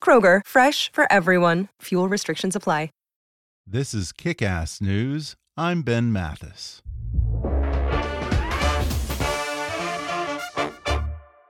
Kroger, fresh for everyone. Fuel restrictions apply. This is Kick Ass News. I'm Ben Mathis.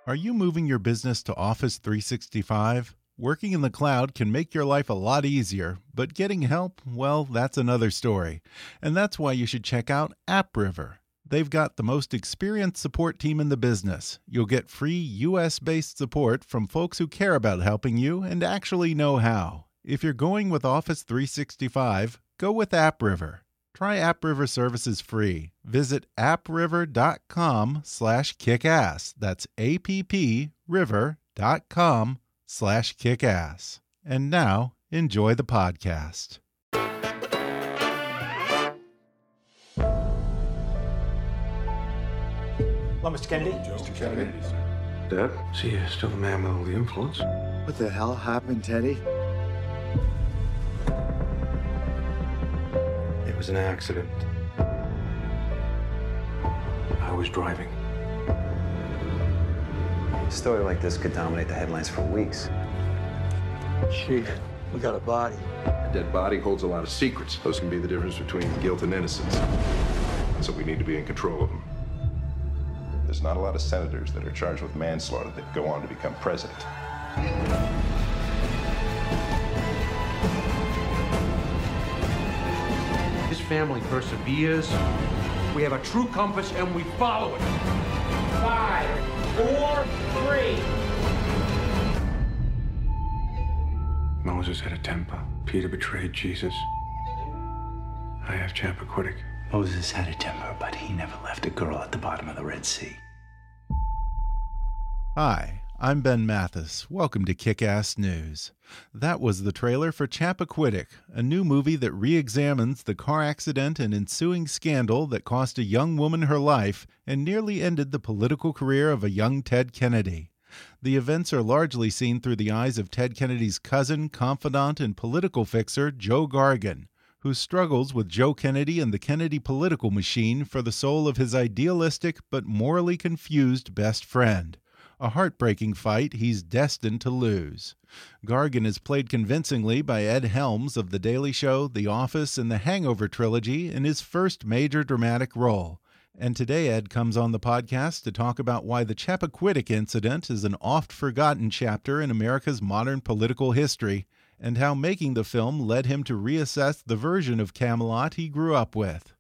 Are you moving your business to Office 365? Working in the cloud can make your life a lot easier, but getting help, well, that's another story. And that's why you should check out AppRiver. They've got the most experienced support team in the business. You'll get free US based support from folks who care about helping you and actually know how. If you're going with Office 365, go with AppRiver. Try AppRiver services free. Visit appriver.com slash kickass. That's A-P-P-River.com slash kickass. And now, enjoy the podcast. Hello, Mr. Kennedy. Mr. Kennedy. Dad, see, you're still the man with all the influence. What the hell happened, Teddy? It was an accident. I was driving. A story like this could dominate the headlines for weeks. Chief, we got a body. A dead body holds a lot of secrets. Those can be the difference between guilt and innocence. So we need to be in control of them. There's not a lot of senators that are charged with manslaughter that go on to become president. This family perseveres. We have a true compass and we follow it. Five, four, three. Moses had a temper. Peter betrayed Jesus. I have Chappaquiddick. Moses had a temper, but he never left a girl at the bottom of the Red Sea. Hi, I'm Ben Mathis. Welcome to Kick Ass News. That was the trailer for Chappaquiddick, a new movie that re examines the car accident and ensuing scandal that cost a young woman her life and nearly ended the political career of a young Ted Kennedy. The events are largely seen through the eyes of Ted Kennedy's cousin, confidant, and political fixer, Joe Gargan, who struggles with Joe Kennedy and the Kennedy political machine for the soul of his idealistic but morally confused best friend a heartbreaking fight he's destined to lose. Gargan is played convincingly by Ed Helms of The Daily Show, The Office, and The Hangover trilogy in his first major dramatic role. And today, Ed comes on the podcast to talk about why the Chappaquiddick incident is an oft forgotten chapter in America's modern political history, and how making the film led him to reassess the version of Camelot he grew up with.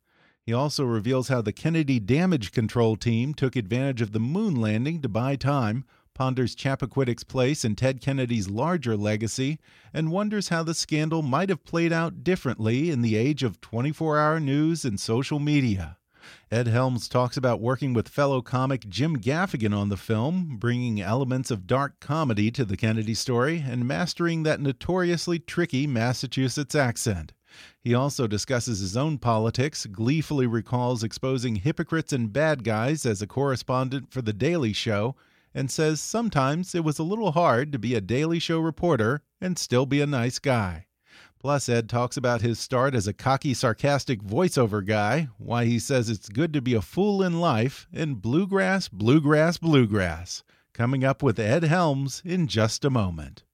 He also reveals how the Kennedy damage control team took advantage of the moon landing to buy time, ponders Chappaquiddick's place in Ted Kennedy's larger legacy, and wonders how the scandal might have played out differently in the age of 24 hour news and social media. Ed Helms talks about working with fellow comic Jim Gaffigan on the film, bringing elements of dark comedy to the Kennedy story, and mastering that notoriously tricky Massachusetts accent. He also discusses his own politics, gleefully recalls exposing hypocrites and bad guys as a correspondent for The Daily Show, and says sometimes it was a little hard to be a Daily Show reporter and still be a nice guy. Plus, Ed talks about his start as a cocky, sarcastic voiceover guy, why he says it's good to be a fool in life, and bluegrass, bluegrass, bluegrass. Coming up with Ed Helms in just a moment.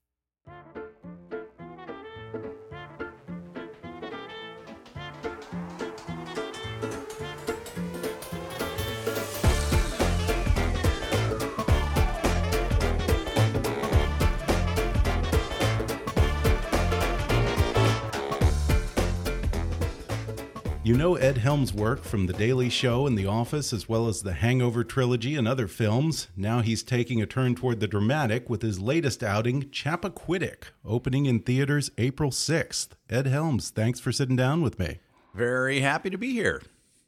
You know Ed Helms' work from The Daily Show and The Office, as well as the Hangover trilogy and other films. Now he's taking a turn toward the dramatic with his latest outing, Chappaquiddick, opening in theaters April 6th. Ed Helms, thanks for sitting down with me. Very happy to be here.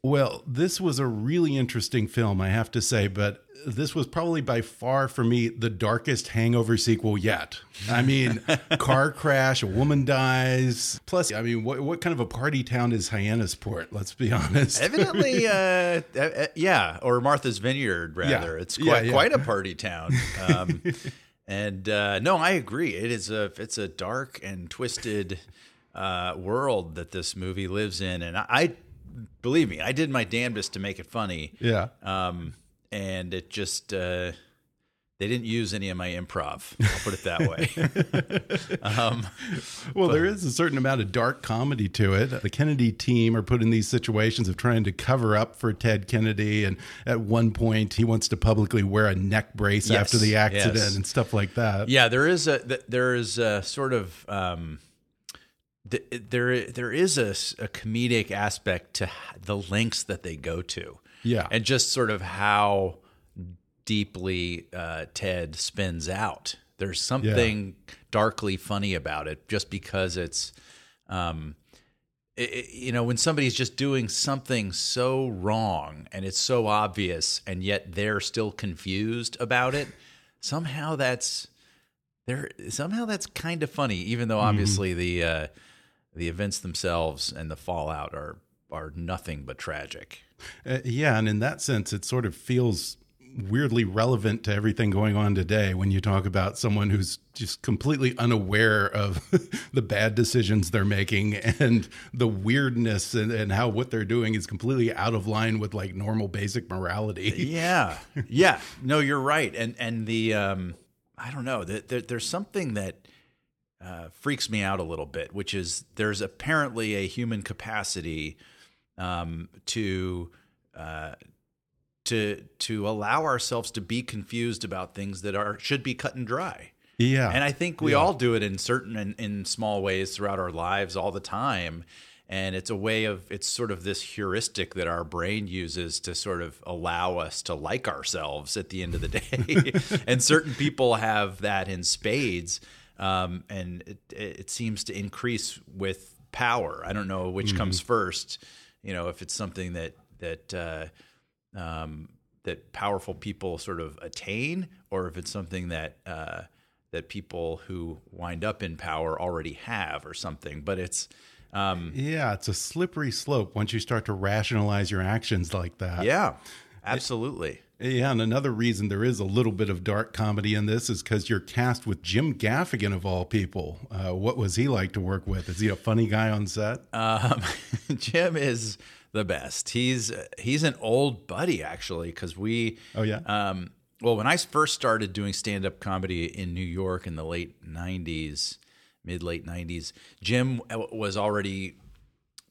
Well, this was a really interesting film, I have to say, but this was probably by far for me the darkest hangover sequel yet. I mean, car crash, a woman dies. Plus, I mean, what, what kind of a party town is Hyannisport? Let's be honest. Evidently, uh, yeah, or Martha's Vineyard, rather. Yeah. It's quite, Yeah, yeah. quite a party town. Um, and uh, no, I agree. It is a it's a dark and twisted uh, world that this movie lives in, and I, I believe me, I did my damnedest to make it funny. Yeah. Um, and it just uh, they didn't use any of my improv. I'll put it that way. um, Well, there is a certain amount of dark comedy to it. The Kennedy team are put in these situations of trying to cover up for Ted Kennedy. And at one point, he wants to publicly wear a neck brace Yes, after the accident yes. and stuff like that. Yeah, there is a there is a sort of um, th- there there is a comedic aspect to the lengths that they go to. Yeah. and just sort of how deeply uh, Ted spins out. There's something darkly funny about it, just because it's. Um, it- you know, when somebody's just doing something so wrong and it's so obvious, and yet they're still confused about it, somehow that's there. Somehow that's kind of funny, even though obviously the uh, the events themselves and the fallout are are nothing but tragic. Uh, yeah, and in that sense, it sort of feels weirdly relevant to everything going on today when you talk about someone who's just completely unaware of the bad decisions they're making and the weirdness and, and how what they're doing is completely out of line with like normal basic morality. yeah yeah no you're right and and the um i don't know there, there, there's something that uh, freaks me out a little bit which is there's apparently a human capacity um to uh to to allow ourselves to be confused about things that are should be cut and dry Yeah. and I think we Yeah. all do it in certain in, in small ways throughout our lives all the time. And it's a way of it's sort of this heuristic that our brain uses to sort of allow us to like ourselves at the end of the day. and certain people have that in spades. Um, and it, it seems to increase with power. I don't know which comes first. You know, if it's something that that uh, um, that powerful people sort of attain, or if it's something that uh, that people who wind up in power already have, or something. But it's um, Yeah, it's a slippery slope once you start to rationalize your actions like that. yeah, absolutely. Yeah, and another reason there is a little bit of dark comedy in this is because you're cast with Jim Gaffigan of all people. Uh, what was he like to work with? Is he a funny guy on set? Um, Jim is the best. He's he's an old buddy actually because we. Oh yeah. Um, well, when I first started doing stand up comedy in New York in the late '90s, mid late '90s, Jim was already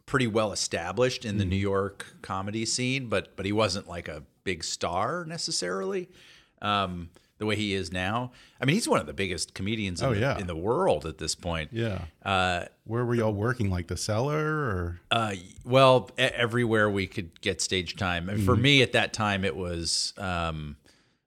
pretty well established in the New York comedy scene, but but he wasn't like a big star necessarily. Um, the way he is now, I mean, he's one of the biggest comedians in, Oh, the, yeah. in the world at this point. Yeah. Uh, Where were y'all working? Like the cellar or? uh, well, everywhere we could get stage time. And for me at that time, it was um,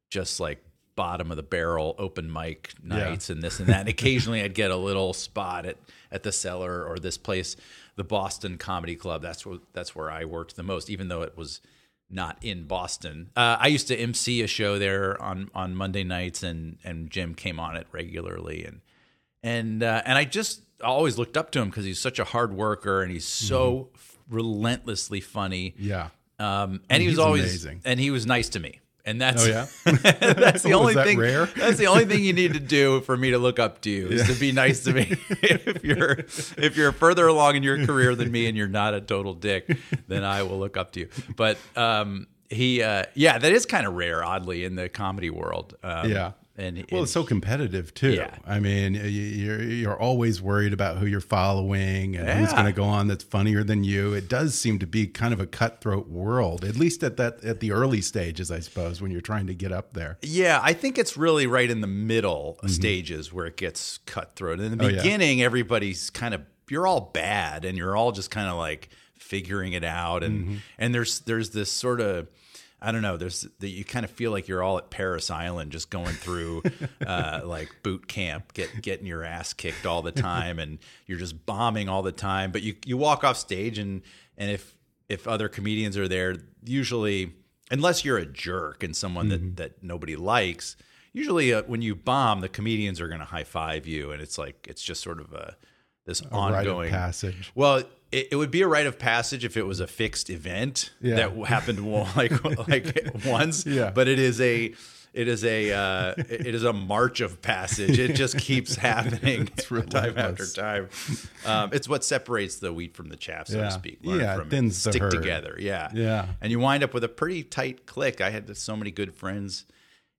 just like bottom of the barrel open mic nights and this and that. And occasionally I'd get a little spot at, at the cellar or this place, the Boston Comedy Club. That's where that's where I worked the most, even though it was not in Boston. Uh, I used to MC a show there on on Monday nights, and and Jim came on it regularly, and and uh, and I just always looked up to him because he's such a hard worker and he's so relentlessly funny. Yeah. Um, and he was always amazing. and he was nice to me. And that's Oh, yeah? that's the only that thing. rare? That's the only thing you need to do for me to look up to you is to be nice to me. if you're if you're further along in your career than me and you're not a total dick, then I will look up to you. But um, he, uh, yeah, that is kind of rare, oddly, in the comedy world. Um, Yeah. And Well, and it's so competitive too. Yeah. I mean, you're you're always worried about who you're following and who's going to go on that's funnier than you. It does seem to be kind of a cutthroat world, at least at that at the early stages, I suppose, when you're trying to get up there. Yeah, I think it's really right in the middle stages where it gets cutthroat. In the. Oh, yeah. beginning, everybody's kind of you're all bad and you're all just kind of like figuring it out, and Mm-hmm. and there's there's this sort of I don't know. There's that you kind of feel like you're all at Parris Island, just going through uh, like boot camp, get getting your ass kicked all the time, and you're just bombing all the time. But you you walk off stage, and and if if other comedians are there, usually unless you're a jerk and someone Mm-hmm. that that nobody likes, usually uh, when you bomb, the comedians are going to high five you, and it's like it's just sort of a this A ongoing passage. Well, it, it would be a rite of passage if it was a fixed event Yeah. that happened like like once. Yeah. But it is a it is a uh, it is a march of passage. It just keeps happening time after time. Um, it's what separates the wheat from the chaff, so Yeah. to speak. Learn Yeah, it from it. thins the stick herd. together. Yeah, Yeah. and you wind up with a pretty tight clique. I had so many good friends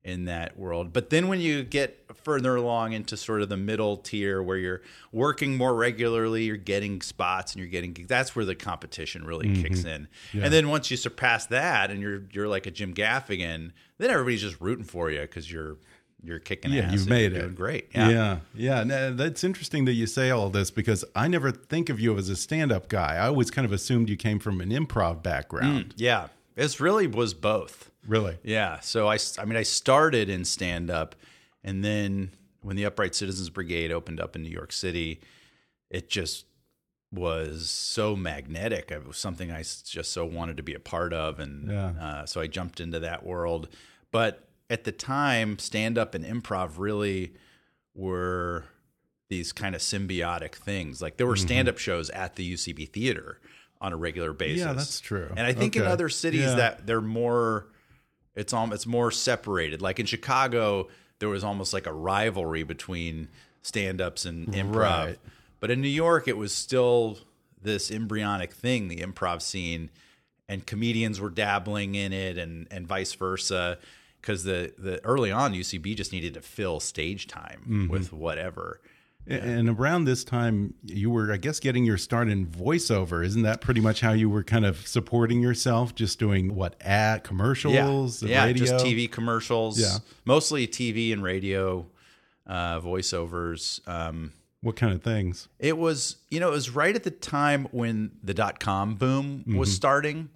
in that world. But then when you get further along into sort of the middle tier where you're working more regularly, you're getting spots and you're getting that's where the competition really mm-hmm. kicks in. Yeah. And then once you surpass that and you're you're like a Jim Gaffigan, then everybody's just rooting for you because you're you're kicking yeah, ass. you've made you're it. doing great. Yeah, Yeah. yeah. No, that's interesting that you say all this because I never think of you as a stand-up guy. I always kind of assumed you came from an improv background. Mm, yeah. This really was both. Really? Yeah. So I, I mean, I started in stand up, and then when the Upright Citizens Brigade opened up in New York City, it just was so magnetic. It was something I just so wanted to be a part of, and Yeah. uh, so I jumped into that world. But at the time, stand up and improv really were these kind of symbiotic things. Like there were stand up shows at the UCB theater on a regular basis. Yeah, that's true. And I think in other cities Yeah. that they're more it's all it's more separated. Like in Chicago, there was almost like a rivalry between stand-ups and improv. Right. But in New York, it was still this embryonic thing, the improv scene, and comedians were dabbling in it, and and vice versa. Because the the early on, UCB just needed to fill stage time Mhm. with whatever. And around this time, you were, I guess, getting your start in voiceover. Isn't that pretty much how you were kind of supporting yourself? Just doing what ad commercials, yeah, radio, just TV commercials. Yeah. mostly TV and radio uh, voiceovers. Um, What kind of things? It was, you know, it was right at the time when the dot com boom was Mhm. starting.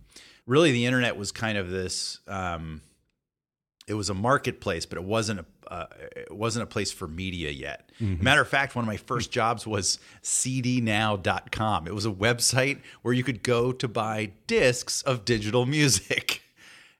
Really, the internet was kind of this. Um, it was a marketplace, but it wasn't a uh, it wasn't a place for media yet. Mhm. Matter of fact, one of my first jobs was cdnow.com. It was a website where you could go to buy discs of digital music.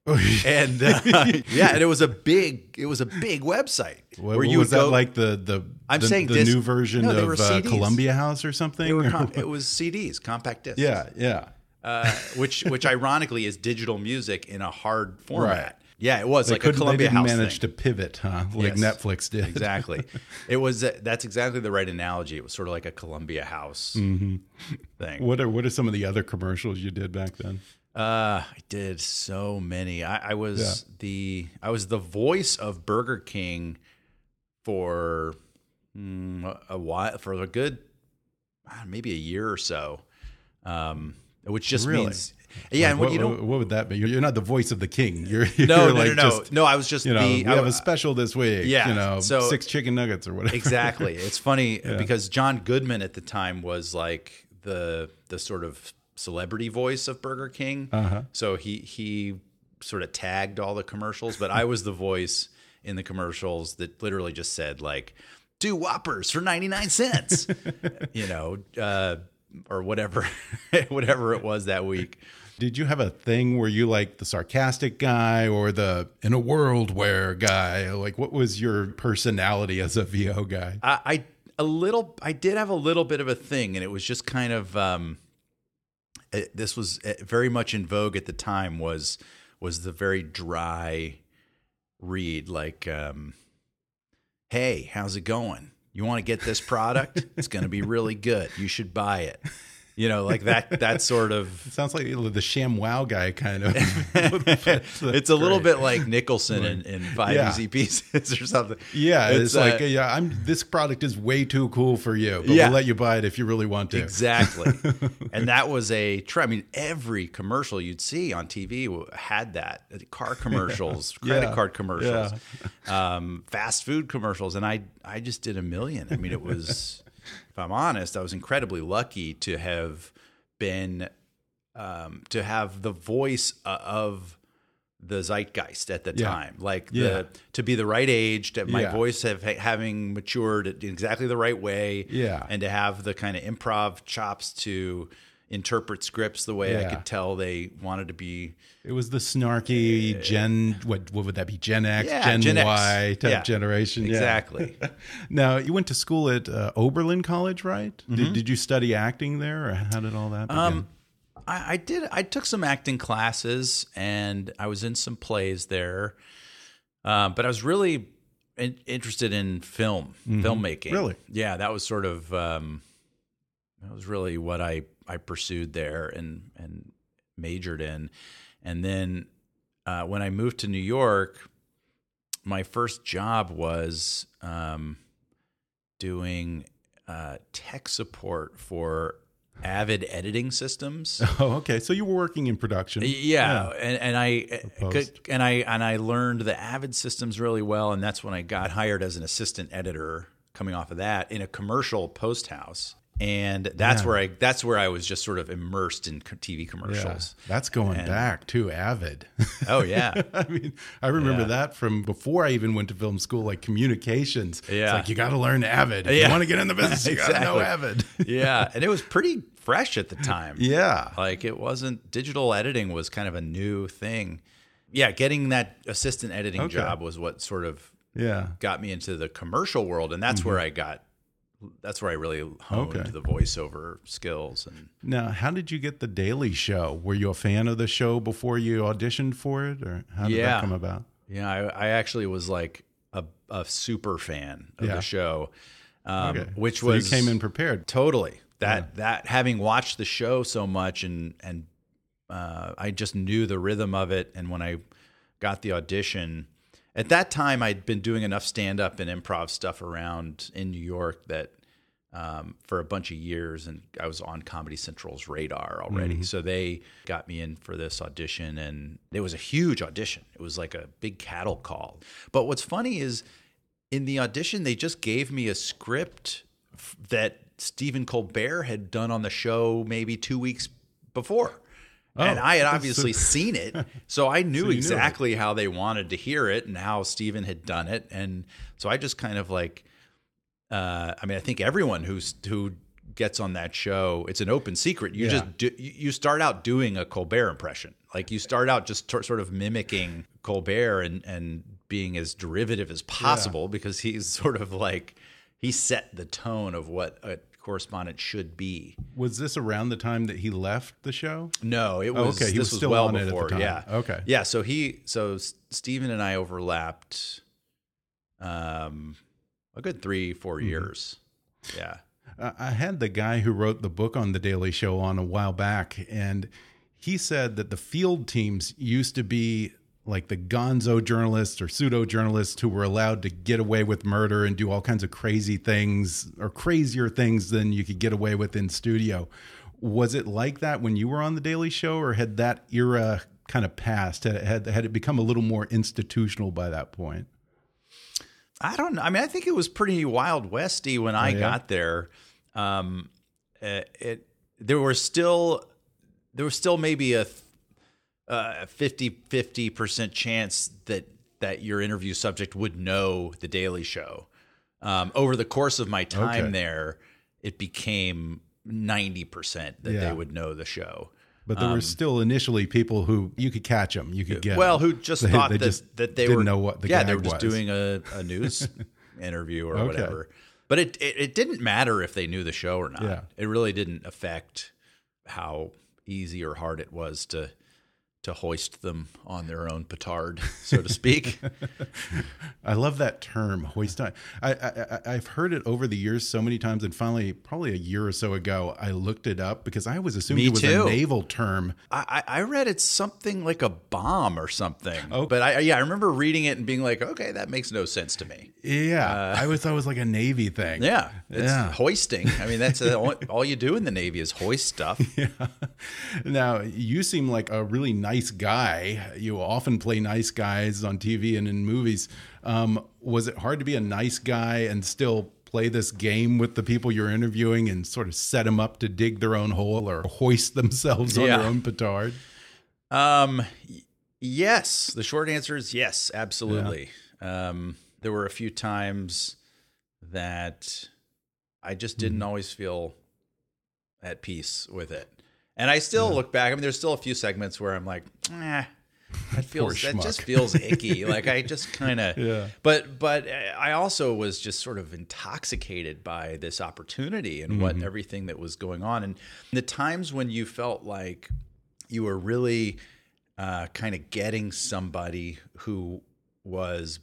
and uh, yeah, and it was a big, it was a big website What, where you was would go that like the the I'm the, saying the disc- new version No, of uh. Columbia House or something? Were Or com- it was CDs, compact discs. yeah, yeah. uh, which which ironically is digital music in a hard format. Right. Yeah, it was They like a Columbia they didn't House manage thing. to pivot, huh? Like Yes. Netflix did. exactly. It was uh, that's exactly the right analogy. It was sort of like a Columbia House Mhm. thing. What are what are some of the other commercials you did back then? Uh, I did so many. I, I was the I was the voice of Burger King for mm, a- while for a good uh, maybe a year or so. Um, which just Really? means yeah. Like, and what, you don't what would that be? You're, you're not the voice of the king. You're, you're No, no, like no, no. just, No, I was just you know the- we I- have a special this week. Yeah, you know, so- six chicken nuggets or whatever. exactly. It's funny Yeah. because John Goodman at the time was like the the sort of celebrity voice of Burger King. Uh-huh. So he he sort of tagged all the commercials, but I was the voice in the commercials that literally just said like two whoppers for 99 cents. you know, uh, or whatever whatever it was that week. Did you have a thing where you like the sarcastic guy or the in a world where guy? Like, what was your personality as a VO guy? I, I a little I did have a little bit of a thing, and it was just kind of um, it, this was uh, very much in vogue at the time. Was was the very dry read like, um, "Hey, how's it going? You want to get this product? it's going to be really good. You should buy it." You know, like that. That sort of It sounds like the ShamWow guy kind of. it's a little bit like Nicholson in, in five Yeah. easy pieces or something. Yeah, it's, uh, like yeah, I'm. This product is way too cool for you, but Yeah. we'll let you buy it if you really want to. Exactly. and that was a trend. I mean, every commercial you'd see on TV had that car commercials, credit Yeah. card commercials, um, fast food commercials. And I, I just did a million. I mean, it was, if I'm honest, I was incredibly lucky to have been um, to have the voice uh, of the zeitgeist at the Yeah. time, like Yeah. the to be the right age, to my Yeah. voice have having matured in exactly the right way, Yeah. and to have the kind of improv chops to interpret scripts the way I could tell they wanted to be. It was the snarky Gen. What what would that be? Gen X, Yeah, Gen, Gen X. Y type Yeah, generation. Yeah. exactly. now you went to school at uh, Oberlin College, right? Mhm. Did, did you study acting there, or how did all that begin? Um, I, I did. I took some acting classes, and I was in some plays there. Um, but I was really in, interested in film, Mhm. filmmaking. Really? Yeah, that was sort of um, that was really what I I pursued there and and majored in. And then uh, when I moved to New York, my first job was um, doing uh, tech support for Avid editing systems. oh, okay. So you were working in production. Yeah, and and I Post. and I and I learned the Avid systems really well, and that's when I got hired as an assistant editor. Coming off of that, in a commercial post house, and that's Yeah. where I that's where I was just sort of immersed in TV Yeah, commercials. that's going And- back to Avid. Oh, yeah. I mean, I remember Yeah. that from before I even went to film school, like communications. It's Yeah. like you got to learn Avid. If Yeah. you want to get in the business, you got to know Avid. yeah, and it was pretty fresh at the time. Yeah. like it wasn't digital editing was kind of a new thing. Yeah, getting that assistant editing Okay. job was what sort of Yeah. got me into the commercial world, and that's where Mhm. I got. That's where I really honed Okay. the voiceover skills and Now, how did you get the Daily Show? Were you a fan of the show before you auditioned for it, or how did yeah. that come about? Yeah, I, I actually was like a, a super fan of Yeah. the show, um, Okay. which So you was came in prepared. Totally. That that having watched the show so much and and uh, I just knew the rhythm of it, and when I got the audition. At that time, I'd been doing enough stand up and improv stuff around in New York that um, for a bunch of years, and I was on Comedy Central's radar already. Mhm. So they got me in for this audition, and it was a huge audition. It was like a big cattle call. But what's funny is in the audition, they just gave me a script f- that Stephen Colbert had done on the show maybe two weeks before. And Oh, I had obviously seen it. So I knew So you knew exactly how they wanted to hear it and how Stephen had done it. And so I just kind of like, uh, I mean, I think everyone who's, who gets on that show, it's an open secret. You Yeah. just do, you start out doing a Colbert impression. Like you start out just tor- sort of mimicking Colbert and, and being as derivative as possible because he's sort of like, he set the tone of what a correspondent should be. Was this around the time that he left the show? No, it Oh, was. okay. He this was still well on it at the before. time. Yeah. Okay. Yeah. So he, so Stephen and I overlapped, um, a good three, four Mm-hmm. years. Yeah. I had the guy who wrote the book on the Daily Show on a while back, and he said that the field teams used to be like the gonzo journalists or pseudo journalists who were allowed to get away with murder and do all kinds of crazy things or crazier things than you could get away with in studio. Was it like that when you were on the Daily Show, or had that era kind of passed? Had had, had it become a little more institutional by that point? I don't know. I mean, I think it was pretty wild westy when I Oh, yeah? got there. Um, uh, it there were still there was still maybe a uh, 50 50 percent chance that that your interview subject would know the Daily Show. Um, over the course of my time Okay. there, it became ninety percent that Yeah. they would know the show. But there were Um, still initially people who you could catch them, you could get well, who just They- thought they that, just that they didn't were know what the yeah they were just was. doing a, a news interview or Okay. whatever. But it, it it didn't matter if they knew the show or not. Yeah. It really didn't affect how easy or hard it was to to hoist them on their own petard, so to speak. I love that term, hoist on. I, I, I- I've heard it over the years so many times, and finally, probably a year or so ago, I looked it up because I was assuming Me it was too. a naval term. I, I I read it's something like a bomb or something. Oh. But I yeah, I remember reading it and being like, okay, that makes no sense to me. Yeah, I always thought it was like a navy thing. Uh, Yeah, it's Yeah. hoisting. I mean, that's uh, all, all you do in the Navy is hoist stuff. Yeah. Now you seem like a really nice guy. You often play nice guys on TV and in movies. Um, was it hard to be a nice guy and still play this game with the people you're interviewing and sort of set them up to dig their own hole or hoist themselves on their own petard? Um, yes. The short answer is yes, absolutely. Um, there were a few times that I just didn't Mm-hmm. always feel at peace with it. And I still look back. I mean, there's still a few segments where I'm like, eh, that feels that just feels icky. like I just kind of, Yeah. But but I also was just sort of intoxicated by this opportunity and what Mhm. everything that was going on, and the times when you felt like you were really uh, kind of getting somebody who was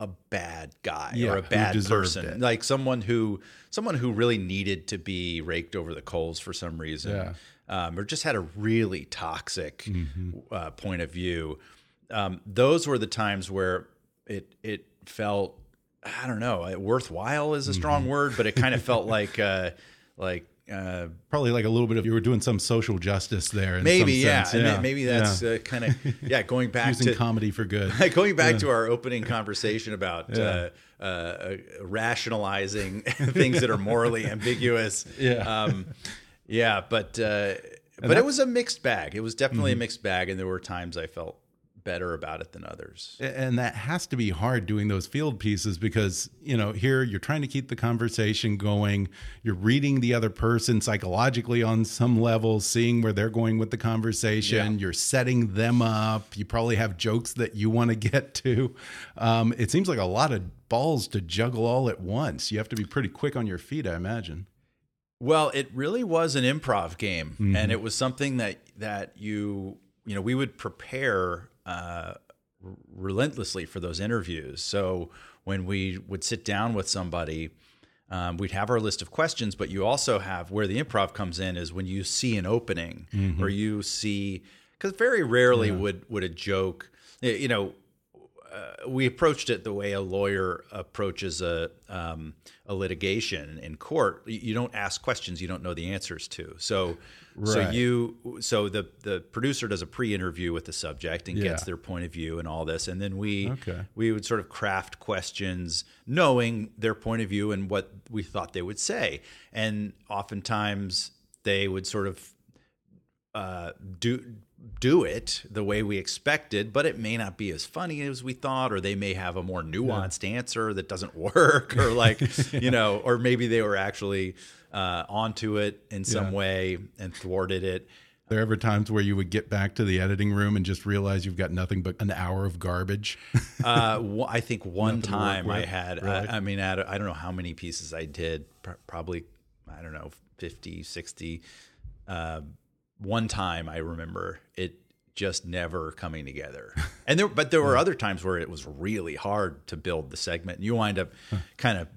a bad guy Yeah, or a bad person, it. like someone who someone who really needed to be raked over the coals for some reason, Yeah. Um, or just had a really toxic Mhm. uh, point of view. Um, those were the times where it it felt I don't know uh, worthwhile is a strong Mm-hmm. word, but it kind of felt like uh, like uh, Probably like a little bit of you were doing some social justice there. In maybe some yeah, sense. and yeah. maybe that's Yeah. uh, kind of yeah going back using to comedy for good. going back Yeah. to our opening conversation about uh, uh, rationalizing things that are morally ambiguous. Yeah. um, yeah, but uh, but it was a mixed bag. It was definitely Mhm. a mixed bag, and there were times I felt better about it than others. and that has to be hard doing those field pieces because you know here you're trying to keep the conversation going you're reading the other person psychologically on some level seeing where they're going with the conversation Yeah. you're setting them up you probably have jokes that you want to get to um, it seems like a lot of balls to juggle all at once you have to be pretty quick on your feet i imagine Well, it really was an improv game, Mhm. and it was something that that you you know we would prepare uh, r- relentlessly for those interviews. So when we would sit down with somebody, um, we'd have our list of questions, but you also have where the improv comes in is when you see an opening Mhm. or you see because very rarely Yeah. would would a joke you know uh, we approached it the way a lawyer approaches a um, a litigation in court. You don't ask questions you don't know the answers to. So so you so the the producer does a pre-interview with the subject and gets their point of view and all this, and then we Okay. we would sort of craft questions knowing their point of view and what we thought they would say, and oftentimes they would sort of uh, do do it the way we expected, but it may not be as funny as we thought, or they may have a more nuanced answer that doesn't work, or like you know, or maybe they were actually uh, onto it in some Yeah. way and thwarted it. there ever times where you would get back to the editing room and just realize you've got nothing but an hour of garbage Uh, I think one time I had, really? I, I mean, I don't, know how many pieces I did, probably, I don't know, 50, 60. Uh, one time I remember it just never coming together. And there, but there were other times where it was really hard to build the segment. And you wind up kind of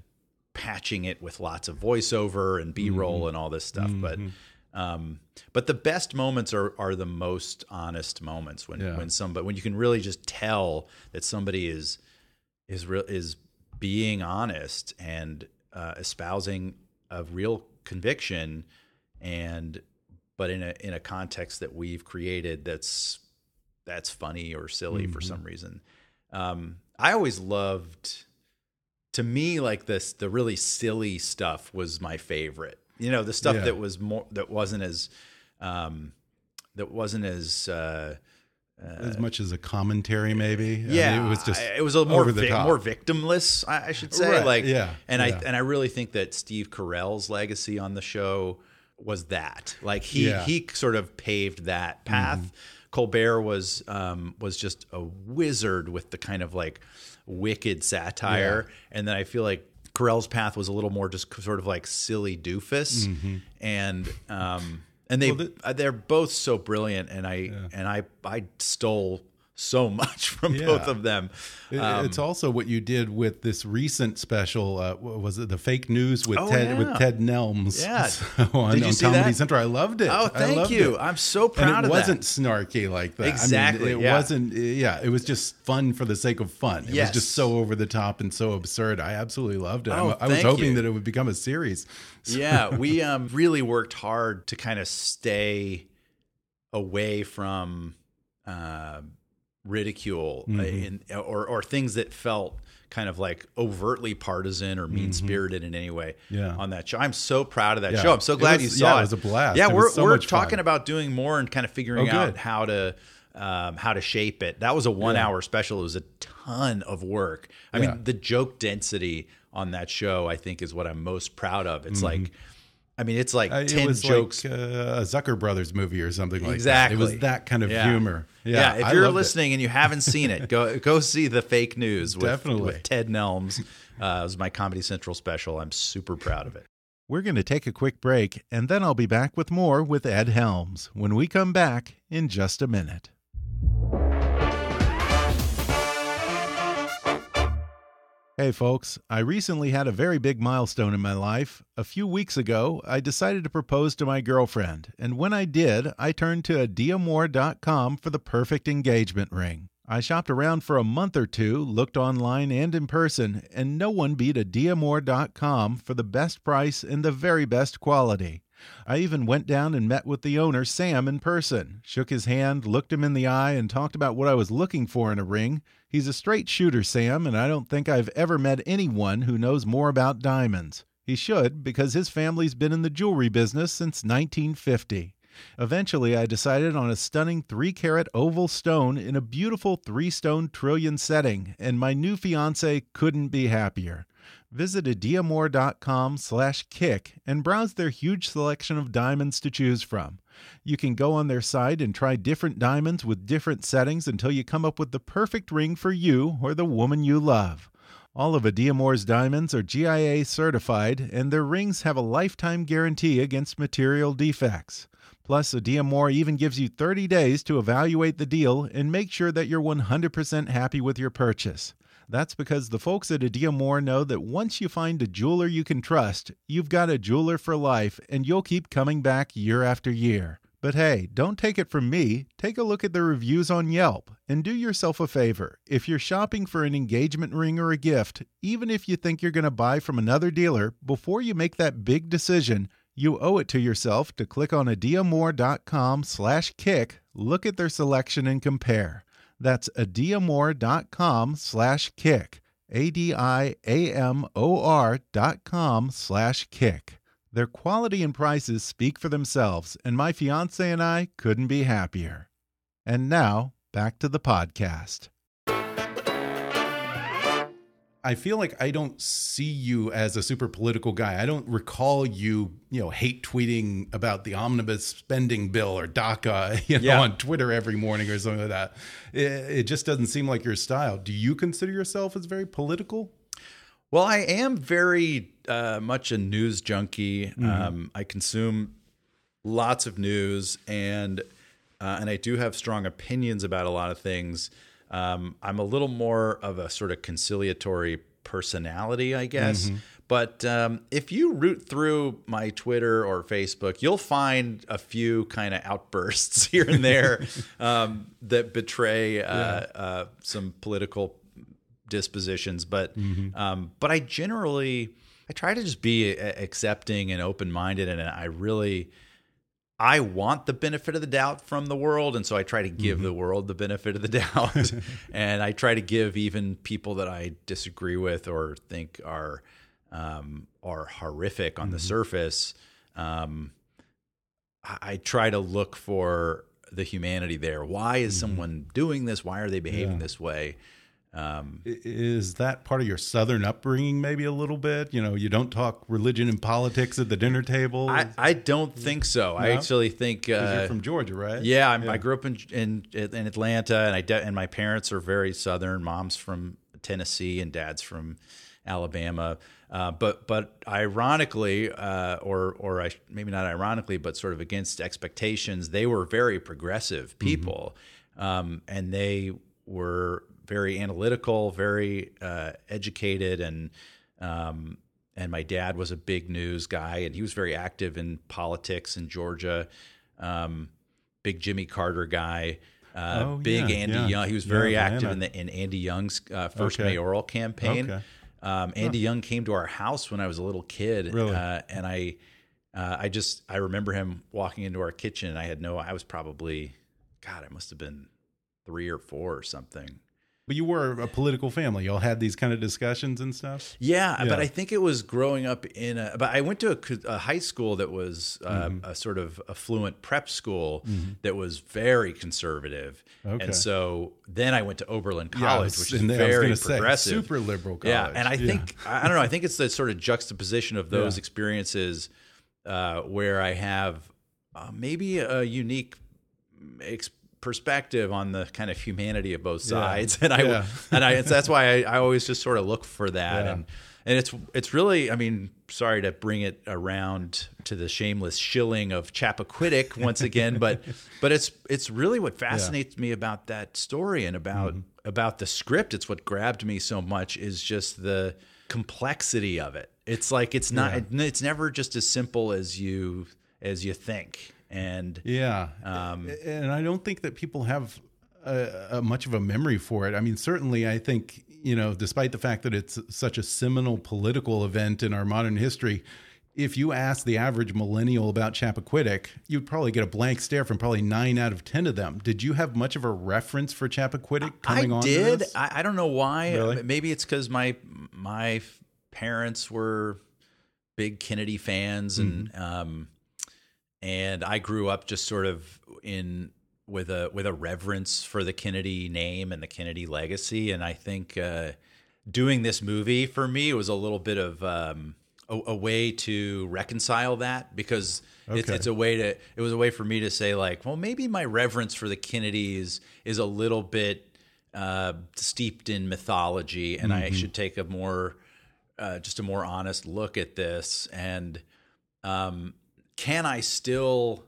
patching it with lots of voiceover and B-roll Mhm. and all this stuff. But Mhm. um, but the best moments are are the most honest moments when Yeah. when somebody when you can really just tell that somebody is is real is being honest and uh, espousing a real conviction and but in a in a context that we've created that's that's funny or silly for Mhm. some reason. Um, I always loved to me like this the really silly stuff was my favorite. You know, the stuff Yeah. that was more that wasn't as um, that wasn't as uh, as much as a commentary maybe I mean, yeah, it was just it was a more over the vic- top. more victimless, I, I should say. Right, Like, yeah, and yeah. I and I really think that Steve Carell's legacy on the show was that. Like he Yeah. he sort of paved that path. Mm-hmm. Colbert was um, was just a wizard with the kind of like wicked satire, and then I feel like Carell's path was a little more just sort of like silly doofus, Mhm. and um, and they Well, uh, they're both so brilliant, and I and I I stole so much from Yeah. both of them. Um, it's also what you did with this recent special. Uh, what was it the fake news with Oh, Ted yeah. with Ted Nelms? Yeah. So on, Did you on see Comedy that? Central. I loved it. Oh, thank you. it. I'm so proud and it that. wasn't snarky like that. I mean, Exactly, it yeah. wasn't. Yeah, it was just fun for the sake of fun. It Yes. was just so over the top and so absurd. I absolutely loved it. Oh, I was hoping you. that it would become a series. So- yeah, we um, really worked hard to kind of stay away from uh, ridicule uh, Mhm. in, or or things that felt kind of like overtly partisan or mean spirited in any way Mm-hmm. Yeah. on that show. I'm so proud of that Yeah. show. I'm so glad was- you saw yeah, it. it was a blast. Yeah, It we're so we're much fun. talking about doing more and kind of figuring Oh, out how to um, how to shape it. That was a one hour special. It was a ton of work. I mean, the joke density on that show, I think, is what I'm most proud of. It's Mhm. like, I mean, it's like Uh, ten it jokes. like uh, a Zucker Brothers movie or something like exactly. that. Exactly. It was that kind of Yeah. humor. Yeah. Yeah, if you're loved it. listening and you haven't seen it, go go see the fake news with, Definitely. with Ted Nelms. Uh, it was my Comedy Central special. I'm super proud of it. We're going to take a quick break, and then I'll be back with more with Ed Helms when we come back in just a minute. Hey, folks, I recently had a very big milestone in my life. A few weeks ago, I decided to propose to my girlfriend, and when I did, I turned to adiamor.com for the perfect engagement ring. I shopped around for a month or two, looked online and in person, and no one beat adiamor.com for the best price and the very best quality. I even went down and met with the owner, Sam, in person, shook his hand, looked him in the eye, and talked about what I was looking for in a ring. He's a straight shooter, Sam, and I don't think I've ever met anyone who knows more about diamonds. He should, because his family's been in the jewelry business since 1950. Eventually, I decided on a stunning 3 carat oval stone in a beautiful 3 stone trillion setting, and my new fiance couldn't be happier. Visit adiamor.com slash kick and browse their huge selection of diamonds to choose from. You can go on their site and try different diamonds with different settings until you come up with the perfect ring for you or the woman you love. All of Adiamor's diamonds are GIA certified, and their rings have a lifetime guarantee against material defects. Plus, Adiamor even gives you 30 days to evaluate the deal and make sure that you're 100% happy with your purchase. That's because the folks at Adiamor know that once you find a jeweler you can trust, you've got a jeweler for life and you'll keep coming back year after year. But hey, don't take it from me. Take a look at the reviews on Yelp and do yourself a favor. If you're shopping for an engagement ring or a gift, even if you think you're going to buy from another dealer, before you make that big decision, you owe it to yourself to click on adiamor.com slash kick, look at their selection and compare. That's adiamor.com slash kick. A-D-I-A-M-O-R dot com slash kick. Their quality and prices speak for themselves, and my fiance and I couldn't be happier. And now, back to the podcast. I feel like I don't see you as a super political guy. I don't recall you, you know, hate tweeting about the omnibus spending bill or DACA, you know, Yeah. on Twitter every morning or something like that. It, it just doesn't seem like your style. Do you consider yourself as very political? Well, I am very uh, much a news junkie. Mhm. Um, I consume lots of news, and uh, and I do have strong opinions about a lot of things. Um, I'm a little more of a sort of conciliatory personality, I guess. Mhm. But um, if you root through my Twitter or Facebook, you'll find a few kind of outbursts here and there um, that betray uh, Yeah. uh, some political dispositions. But Mhm. um, but I generally I try to just be accepting and open minded, and I really I want the benefit of the doubt from the world, and so I try to give Mm-hmm. the world the benefit of the doubt, and I try to give even people that I disagree with or think are um, are horrific on the Mm-hmm. surface. Um, I, I try to look for the humanity there. Why is someone doing this? Why are they behaving Mm-hmm. Yeah. this way? Um, Is that part of your Southern upbringing, maybe a little bit? You know, you don't talk religion and politics at the dinner table. I, I don't think so. I actually think uh, you're from Georgia, right? Yeah, I'm, I grew up in, in in Atlanta, and I de- and my parents are very Southern. Mom's from Tennessee, and dad's from Alabama. Uh, but but ironically, uh, or or I, maybe not ironically, but sort of against expectations, they were very progressive people, um, and they were very analytical, very uh, educated, and um, and my dad was a big news guy, and he was very active in politics in Georgia. Um, big Jimmy Carter guy. Uh, Oh, big yeah, Andy yeah. Young. He was Yeah, very active in the in Andy Young's uh, first Okay. mayoral campaign. Okay. Um, Andy Young came to our house when I was a little kid, Really? uh, and I, uh, I just I remember him walking into our kitchen, and I had no. I was probably, God, I must have been three or four or something. But you were a political family. Y'all had these kind of discussions and stuff. Yeah, Yeah. but I think it was growing up in a. But I went to a, a high school that was uh, Mhm. a sort of affluent prep school Mhm. that was very conservative. Okay. And so then I went to Oberlin Yeah, College, was- which is very gonna say, progressive, super liberal College. Yeah, and I Yeah. think I don't know. I think it's the sort of juxtaposition of those Yeah. experiences uh, where I have uh, maybe a unique ex- perspective on the kind of humanity of both Yeah. sides, and I Yeah. and I it's, that's why I, I always just sort of look for that, Yeah. and and it's it's really I mean sorry to bring it around to the shameless shilling of Chappaquiddick once again, but but it's it's really what fascinates me about that story and about Mm-hmm. about the script. It's what grabbed me so much is just the complexity of it. It's like it's not Yeah. it's never just as simple as you as you think. And Yeah, um, and I don't think that people have a, a much of a memory for it. I mean, certainly, I think you know, despite the fact that it's such a seminal political event in our modern history. If you ask the average millennial about Chappaquiddick, you'd probably get a blank stare from probably nine out of ten of them. Did you have much of a reference for Chappaquiddick coming I on? did. I, I don't know why. Really? Maybe it's because my my parents were big Kennedy fans, and Mm-hmm. um, and I grew up just sort of in with a with a reverence for the Kennedy name and the Kennedy legacy. And I think uh, doing this movie for me was a little bit of um, a, a way to reconcile that because it's, Okay. it's a way to it was a way for me to say like, well, maybe my reverence for the Kennedys is a little bit uh, steeped in mythology, and I Mhm. should take a more uh, just a more honest look at this and um, can I still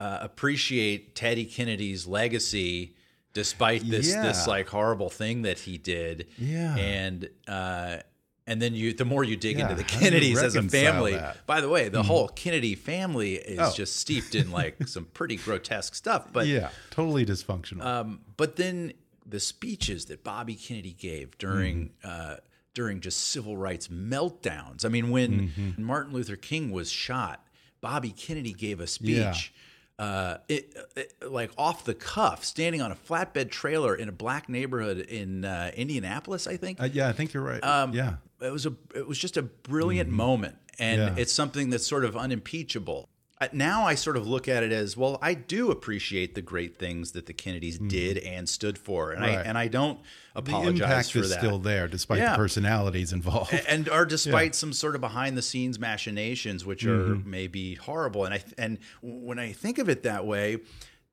uh, appreciate Teddy Kennedy's legacy despite this this like horrible thing that he did? Yeah. and uh, and then you the more you dig Yeah, into the how do you Kennedys as a family. that? By the way, the Mhm. whole Kennedy family is Oh. just steeped in like some pretty grotesque stuff. But yeah, totally dysfunctional. um, but then the speeches that Bobby Kennedy gave during Mm-hmm. uh, during just civil rights meltdowns. I mean, when Mm-hmm. Martin Luther King was shot, Bobby Kennedy gave a Yeah. speech. Uh, it, it- like off the cuff, standing on a flatbed trailer in a black neighborhood in uh, Indianapolis, I think. Uh, yeah, I think you're right. Um, yeah, it was a it was just a brilliant moment, and Yeah. it's something that's sort of unimpeachable. Now I sort of look at it as well. I do appreciate the great things that the Kennedys did and stood for, and I Mm-hmm. And I don't the apologize impact for is that. still there, despite Yeah. the personalities involved. And or despite some sort of behind the scenes machinations which are Mhm. maybe horrible and i and when i think of it that way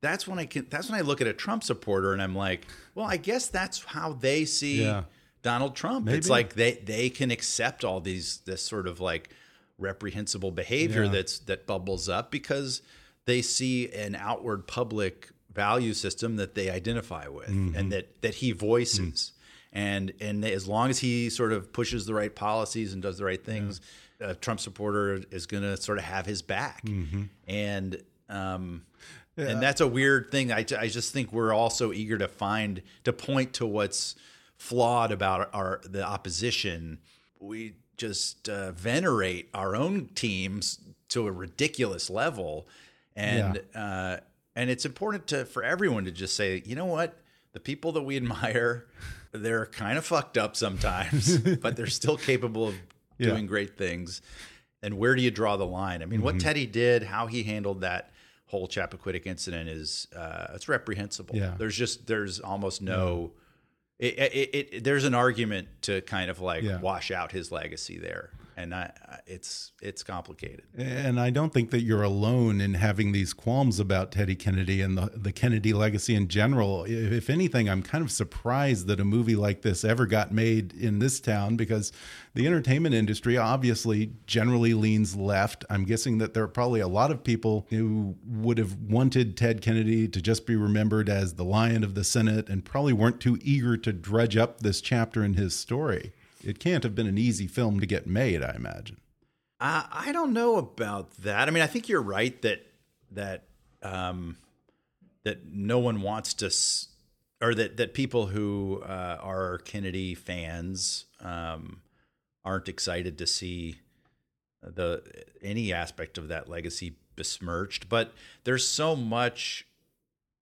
that's when i can that's when i look at a trump supporter and i'm like well i guess that's how they see Yeah. donald trump it's like they they can accept all these this sort of like reprehensible behavior Yeah. that's that bubbles up because they see an outward public value system that they identify with Mhm. and that that he voices and and as long as he sort of pushes the right policies and does the right things a trump supporter is going to sort of have his back Mhm. and um Yeah. and that's a weird thing I, I just think we're all so eager to find to point to what's flawed about our the opposition we just uh, venerate our own teams to a ridiculous level. And uh, and it's important to for everyone to just say you know what? The people that we admire they're kind of fucked up sometimes but they're still capable of Yeah. doing great things. And where do you draw the line? I mean what Mhm. teddy did how he handled that whole chappaquiddick incident is uh, it's reprehensible. Yeah. there's just there's almost no it, it, it, there's an argument to kind of like Yeah. wash out his legacy there and I, it's it's complicated And I don't think that you're alone in having these qualms about Teddy Kennedy and the, the Kennedy legacy in general. If if anything, I'm kind of surprised that a movie like this ever got made in this town because the entertainment industry obviously generally leans left. I'm guessing that there are probably a lot of people who would have wanted Ted Kennedy to just be remembered as the lion of the Senate and probably weren't too eager to dredge up this chapter in his story. It can't have been an easy film to get made, I imagine. I, I don't know about that. I mean, I think you're right that that um, that no one wants to, or that that people who uh, are Kennedy fans um, aren't excited to see the any aspect of that legacy besmirched. But there's so much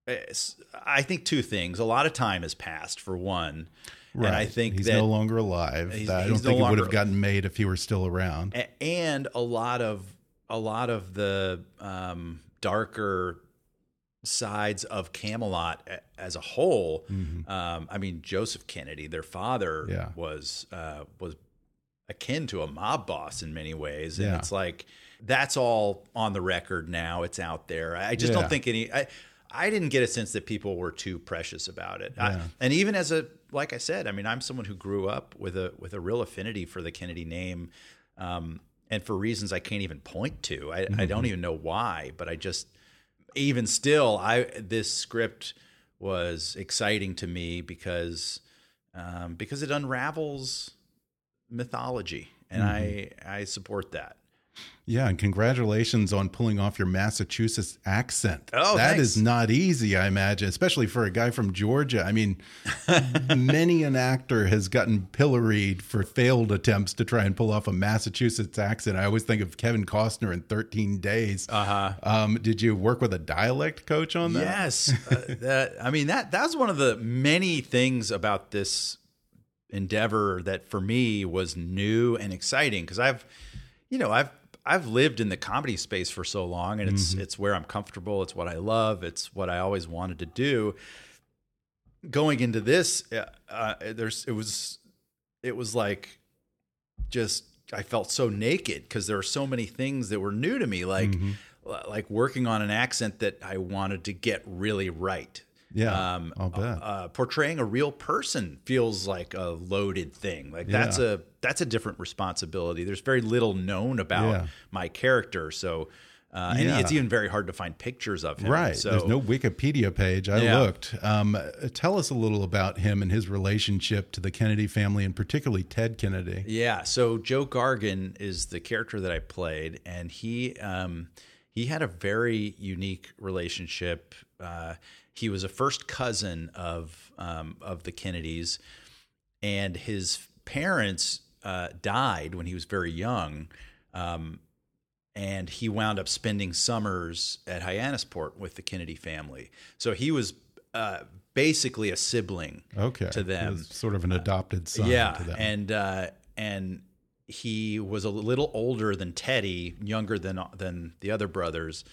I think two things. A lot of time has passed for one. Right. And I think he's that no longer alive. he's- I don't no think it would have gotten made if he were still around. And a lot of a lot of the um, darker sides of Camelot as a whole. Um, I mean, Joseph Kennedy, their father, Mm-hmm. Yeah. was uh, was akin to a mob boss in many ways, and Yeah. it's like that's all on the record now. It's out there. I just Yeah. don't think any. I, I didn't get a sense that people were too precious about it. I- and even as a like I said, I mean, I'm someone who grew up with a with a real affinity for the Kennedy name, um, and for reasons I can't even point to. I, I don't even know why, but I just even still, I this script was exciting to me because um, because it unravels mythology, and I I support that. Yeah, and congratulations on pulling off your Massachusetts accent. Oh, that thanks. is not easy, I imagine, especially for a guy from Georgia. I mean, many an actor has gotten pilloried for failed attempts to try and pull off a Massachusetts accent. I always think of Kevin Costner in 13 Days. Uh huh. Um, did you work with a dialect coach on that? Yes, uh, that I mean that that's one of the many things about this endeavor that for me was new and exciting because I've, you know, I've I've lived in the comedy space for so long and it's it's where I'm comfortable. It's what I love. It's what I always wanted to do. Going into this, uh, uh, there's it was it was like just I felt so naked because there were so many things that were new to me, like like working on an accent that I wanted to get really right. Yeah, um, I'll bet. Uh, portraying a real person feels like a loaded thing. Like that's a that's a different responsibility. There's very little known about Yeah. my character, so uh, and Yeah. it's even very hard to find pictures of him. Right. So There's no Wikipedia page. I Yeah. looked. Um, tell us a little about him and his relationship to the Kennedy family, and particularly Ted Kennedy. Yeah. So Joe Gargan is the character that I played, and he um, he had a very unique relationship. Uh, he was a first cousin of um, of the Kennedys, and his parents uh, died when he was very young. Um, and he wound up spending summers at Hyannisport with the Kennedy family. So he was uh, basically a sibling Okay. to them sort of an adopted son yeah, to them. and uh, and he was a little older than Teddy, younger than than the other brothers,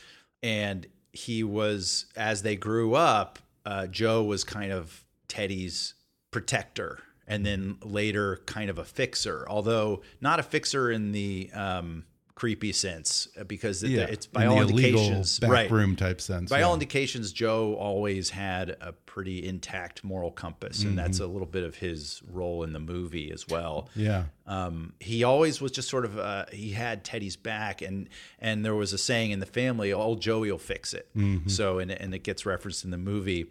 and he was as they grew up. Uh, Joe was kind of Teddy's protector, and then later kind of a fixer, although not a fixer in the um, creepy sense, uh, because yeah, it's by in all indications right. backroom type sense. By yeah. all indications, Joe always had a pretty intact moral compass, and that's a little bit of his role in the movie as well. Yeah. Um, he always was just sort of uh, he had Teddy's back, and and there was a saying in the family, "Old Joey will fix it." So and and it gets referenced in the movie.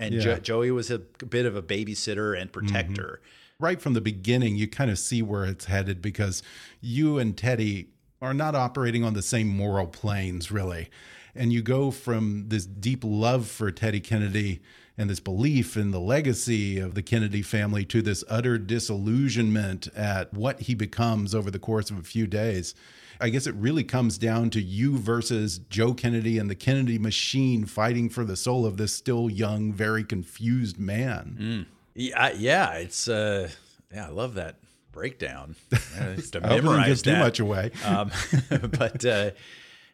And Yeah. jo- Joey was a bit of a babysitter and protector. right from the beginning, you kind of see where it's headed because you and Teddy are not operating on the same moral planes, really. And you go from this deep love for Teddy Kennedy and this belief in the legacy of the Kennedy family to this utter disillusionment at what he becomes over the course of a few days. I guess it really comes down to you versus Joe Kennedy and the Kennedy machine fighting for the soul of this still young, very confused man. Yeah, yeah, it's uh, yeah, I love that breakdown. To I hope it memorize give too much away. Um, but uh,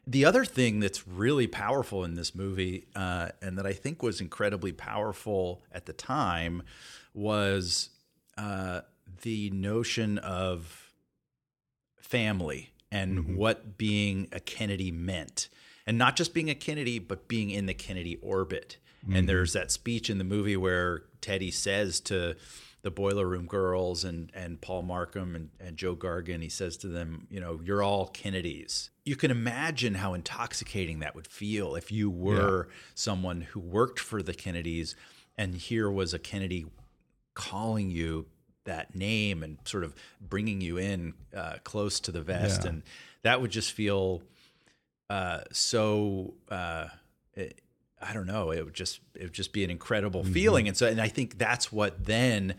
the other thing that's really powerful in this movie, uh, and that I think was incredibly powerful at the time, was uh, the notion of family and what being a Kennedy meant. And not just being a Kennedy, but being in the Kennedy orbit. And there's that speech in the movie where Teddy says to the Boiler Room Girls and, and Paul Markham and, and Joe Gargan, he says to them, you know, you're all Kennedys. You can imagine how intoxicating that would feel if you were someone who worked for the Kennedys and here was a Kennedy calling you that name and sort of bringing you in uh, close to the vest, Yeah. and that would just feel uh, so. Uh, it, I don't know. It would just it would just be an incredible feeling, and so and I think that's what then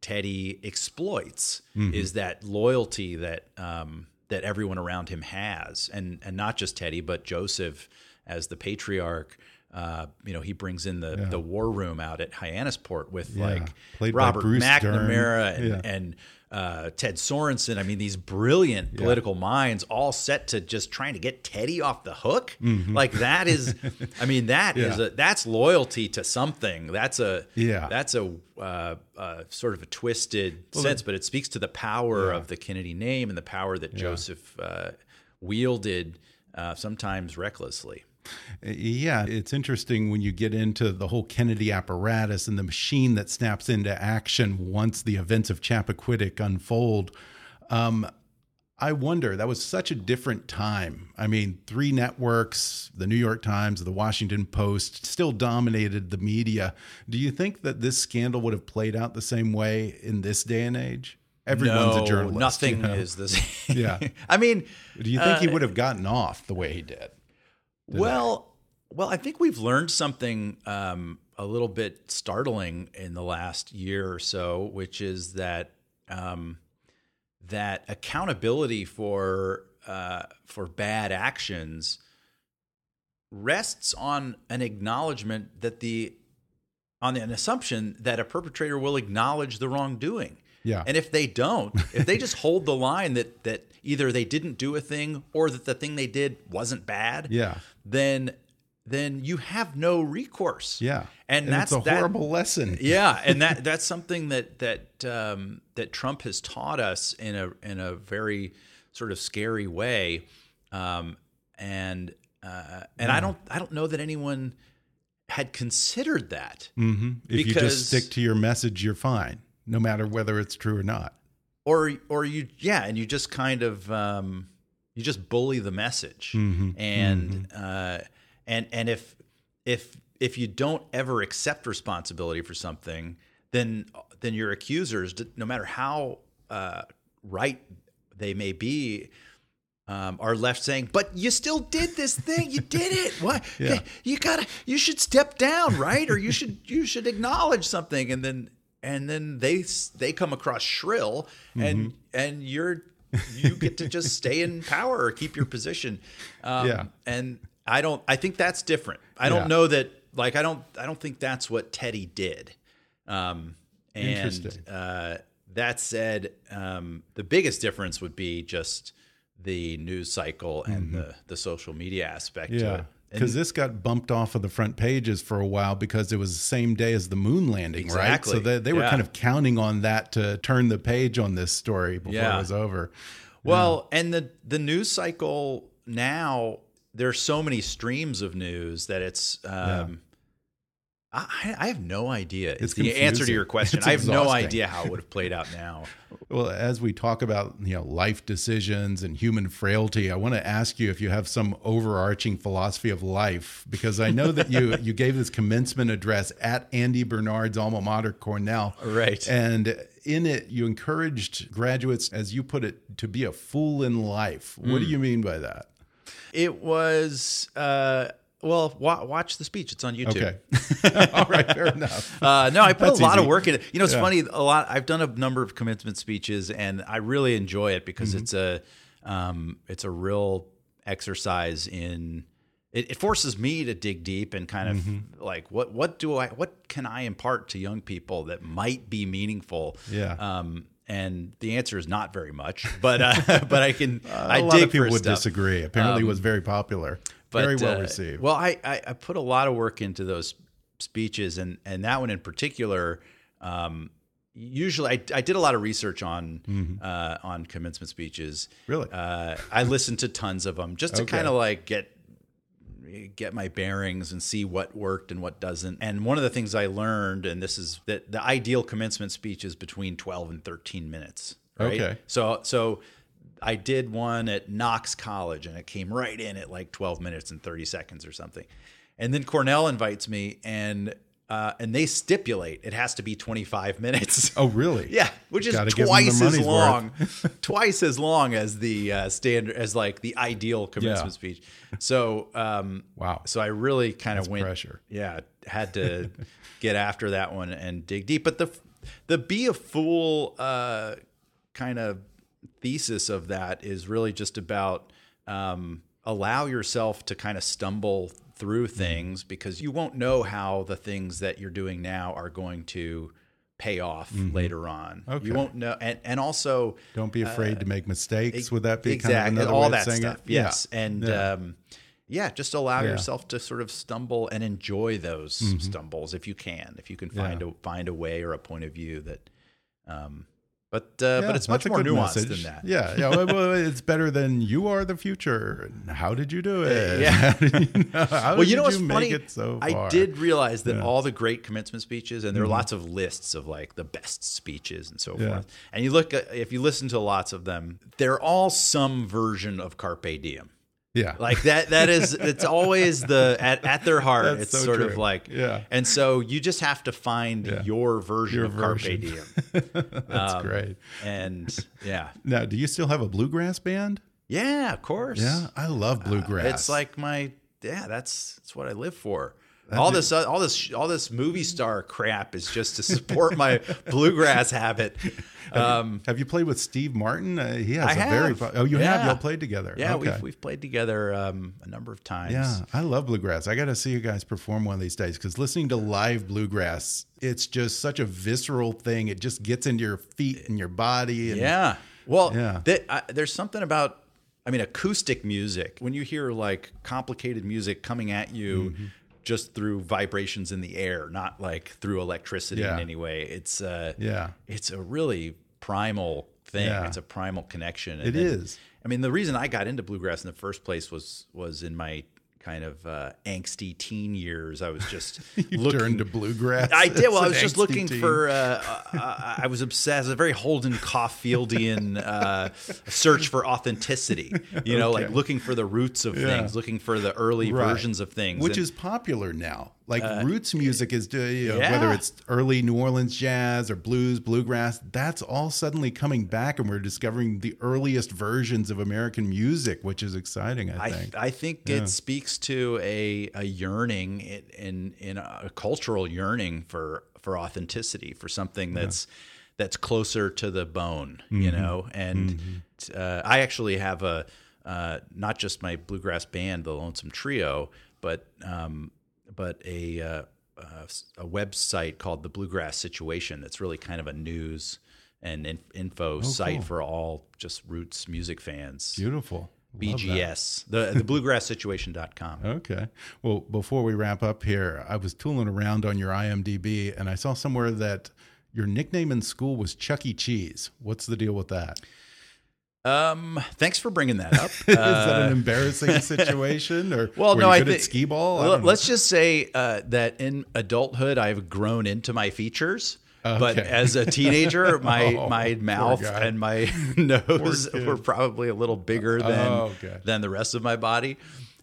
Teddy exploits is that loyalty that um, that everyone around him has, and and not just Teddy, but Joseph as the patriarch. uh, you know, he brings in the Yeah. the war room out at Hyannisport with Yeah. like Played Robert McNamara Dern. and, Yeah. and uh, Ted Sorensen. I mean, these brilliant Yeah. political minds all set to just trying to get Teddy off the hook. Mhm. Like that is, I mean, that is Yeah. a that's loyalty to something. That's a Yeah. That's a uh, uh, sort of a twisted Well, sense, but it speaks to the power Yeah. of the Kennedy name and the power that. Joseph uh, wielded, uh, sometimes recklessly. Yeah, it's interesting when you get into the whole Kennedy apparatus and the machine that snaps into action once the events of Chappaquiddick unfold. Um, I wonder, that was such a different time. I mean, three networks, the New York Times, the Washington Post, still dominated the media. Do you think that this scandal would have played out the same way in this day and age? Everyone's No, a journalist. Nothing you know? is the same. Yeah. I mean, Do you think he uh, would have gotten off the way he did? Well, well, I think we've learned something um, a little bit startling in the last year or so, which is that um, that accountability for uh, for bad actions rests on an acknowledgement that the on an assumption that a perpetrator will acknowledge the wrongdoing. Yeah. And if they don't, if they just hold the line that that either they didn't do a thing or that the thing they did wasn't bad, Yeah. then then you have no recourse. Yeah. And, And that's a that- horrible lesson. Yeah, and that that's something that that um, that Trump has taught us in a in a very sort of scary way, um, and uh, and I don't I don't know that anyone had considered that. hmm If you just stick to your message, you're fine, no matter whether it's true or not. or or you yeah and you just kind of um, you just bully the message Mhm, and uh, and and if if if you don't ever accept responsibility for something then then your accusers no matter how uh, right they may be um, are left saying, "But you still did this thing. You did it. What? Yeah. You gotta. You should step down, right? Or you should. You should acknowledge something." And then, and then they they come across shrill, and and you're you get to just stay in power or keep your position. Um, Yeah. And I don't. I think that's different. I don't Yeah. know that. Like I don't. I don't think that's what Teddy did. Um, and Interesting. uh, that said, um, the biggest difference would be just the news cycle and the the social media aspect Mm-hmm. Yeah. Because this got bumped off of the front pages for a while because it was the same day as the moon landing, right? So they, they were Yeah. kind of counting on that to turn the page on this story before Yeah. it was over. Well, and the the news cycle now there's so many streams of news that it's um I, I have no idea. It's the answer to your question. It's I have no idea how it would have played out now. Well, as we talk about you know life decisions and human frailty, I want to ask you if you have some overarching philosophy of life, because I know that you you gave this commencement address at Andy Bernard's alma mater, Cornell, Right. And in it, you encouraged graduates, as you put it, to be a fool in life. What do Mm. you mean by that? It was uh well, wa- watch the speech. It's on YouTube. Okay. All right, fair enough. Uh, no, I put That's a lot of work in it. You know, it's Yeah. funny. A lot. I've done a number of commencement speeches, and I really enjoy it because Mm-hmm. it's a um, it's a real exercise in. It, it forces me to dig deep and kind of Mm-hmm. like what what do I what can I impart to young people that might be meaningful? Yeah. Um, and the answer is not very much, but uh, but I can. I a lot of people would stuff. disagree. Apparently, it Um, was very popular, but, very well uh, received. Well, I, I I put a lot of work into those speeches, and and that one in particular. Um, usually, I, I did a lot of research on uh, on commencement speeches. Mm-hmm. Really? uh, I listened to tons of them just to Okay. kind of like get get my bearings and see what worked and what doesn't. And one of the things I learned, and this is that the ideal commencement speech is between twelve and thirteen minutes. Right? Okay. So so I did one at Knox College and it came right in at like 12 minutes and 30 seconds or something. And then Cornell invites me and uh, and they stipulate it has to be 25 minutes. oh, really? Yeah, which is Gotta give 'em twice as long, twice as long as the uh, standard as like the ideal commencement Yeah. speech. So um, Wow. So I really kind of went pressure. Yeah, had to get after that one and dig deep. But the the be a fool uh, kind of thesis of that is really just about um, allow yourself to kind of stumble through things because you won't know how the things that you're doing now are going to pay off Mhm. later on. Okay. You won't know, and and also Don't be afraid uh, to make mistakes. Would that be exactly kind of another all that stuff? it? Yeah. Yes, and Yeah. um, yeah, just allow Yeah. yourself to sort of stumble and enjoy those Mhm. stumbles if you can, if you can Yeah. find a find a way or a point of view that. Um, but uh, Yeah, but it's much more nuanced message. than that. Yeah, yeah. Well, well, it's better than you are the future. How did you do it? Yeah. How did you know, well, you know what's make funny? so I did realize that Yeah. all the great commencement speeches, and there are Mhm. lots of lists of like the best speeches and so Yeah. forth. And you look at, if you listen to lots of them, they're all some version of carpe diem. Yeah. Like that. That is. It's always the at, at their heart. That's it's so sort of like. Yeah. And so you just have to find Yeah. your version Your of version. carpe diem. That's Um, great. And yeah. Now, do you still have a bluegrass band? Yeah, of course. Yeah, I love bluegrass. It's like my yeah. That's that's what I live for. That all is- this, all this, all this movie star crap is just to support my bluegrass habit. Have, Um, you, have you played with Steve Martin? Uh, he has I a have. very oh you have y'all played together. Yeah, okay. we've we've played together um, a number of times. Yeah, I love bluegrass. I got to see you guys perform one of these days because listening to live bluegrass, it's just such a visceral thing. It just gets into your feet and your body. And, Yeah. Well, Yeah. th- I, there's something about, I mean, acoustic music. When you hear like complicated music coming at you Mm-hmm. Just through vibrations in the air, not like through electricity Yeah. in any way, it's uh, Yeah. it's a really primal thing. Yeah. It's a primal connection. It then- is. I mean, the reason I got into bluegrass in the first place was was in my kind of uh, angsty teen years. I was just You looking turned to bluegrass I did. Well, I was just looking teen. for. Uh, uh, I was obsessed. A very Holden Caulfieldian uh, search for authenticity. You know, like looking for the roots of Yeah. things, looking for the early Right. versions of things, which And- is popular now. Like Uh, roots music is, do- you know, yeah. whether it's early New Orleans jazz or blues, bluegrass, that's all suddenly coming back, and we're discovering the earliest versions of American music, which is exciting. I I, think. I think Yeah. it speaks to a, a yearning in, in a cultural yearning for for authenticity for something that's that's closer to the bone, you Mhm. know. And uh, I actually have a uh, not just my bluegrass band, the Lonesome Trio, but um, but a uh, uh, a website called the Bluegrass Situation. That's really kind of a news and in, info site cool. for all just roots music fans. Beautiful. BGS, the the bluegrasssituation.com. Okay. Well, before we wrap up here, I was tooling around on your IMDb and I saw somewhere that your nickname in school was Chuck E. Cheese. What's the deal with that? Um, thanks for bringing that up. Is that Uh, an embarrassing situation, or well, no, I think skee ball. Don't know. let's just say uh, that in adulthood, I've grown into my features. But as a teenager, my Oh, my mouth and my nose were probably a little bigger than Oh, okay. than the rest of my body,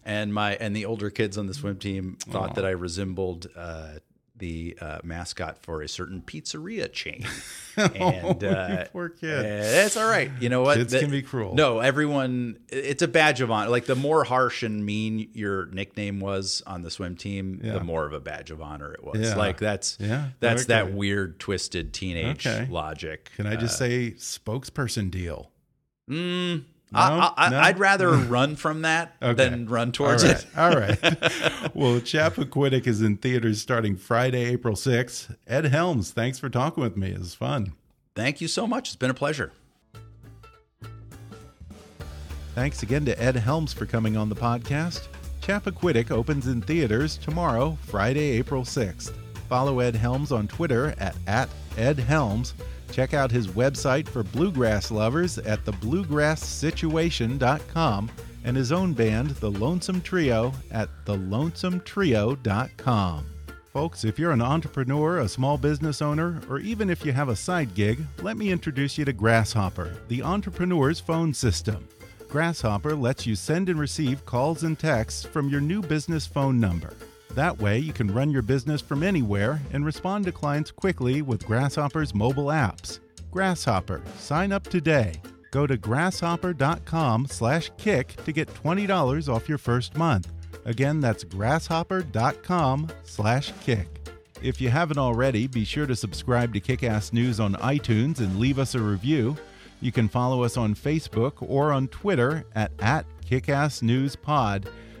and my and the older kids on the swim team thought Oh. that I resembled uh, the uh, mascot for a certain pizzeria chain. And Oh, uh, poor kid. It's all right. You know what? Kids can be cruel. No, everyone. It's a badge of honor. Like the more harsh and mean your nickname was on the swim team, Yeah. the more of a badge of honor it was. Yeah. Like that's Yeah, that's that weird, twisted teenage Okay. logic. Can I just Uh, say spokesperson deal? Mm, No? I, No? I'd rather run from that Okay. than run towards All right. it. All right. well, Chappaquiddick is in theaters starting Friday, April 6th. Ed Helms, thanks for talking with me. It was fun. Thank you so much. It's been a pleasure. Thanks again to Ed Helms for coming on the podcast. Chappaquiddick opens in theaters tomorrow, Friday, April 6th. Follow Ed Helms on Twitter at, at Ed Helms. Check out his website for bluegrass lovers at thebluegrasssituation.com and his own band, The Lonesome Trio, at thelonesometrio.com. Folks, if you're an entrepreneur, a small business owner, or even if you have a side gig, let me introduce you to Grasshopper, the entrepreneur's phone system. Grasshopper lets you send and receive calls and texts from your new business phone number. That way, you can run your business from anywhere and respond to clients quickly with Grasshopper's mobile apps. Grasshopper, sign up today. Go to grasshopper.com/kick to get $20 off your first month. Again, that's grasshopper.com/kick. If you haven't already, be sure to subscribe to Kickass News on iTunes and leave us a review. You can follow us on Facebook or on Twitter at, at KickassNewsPod.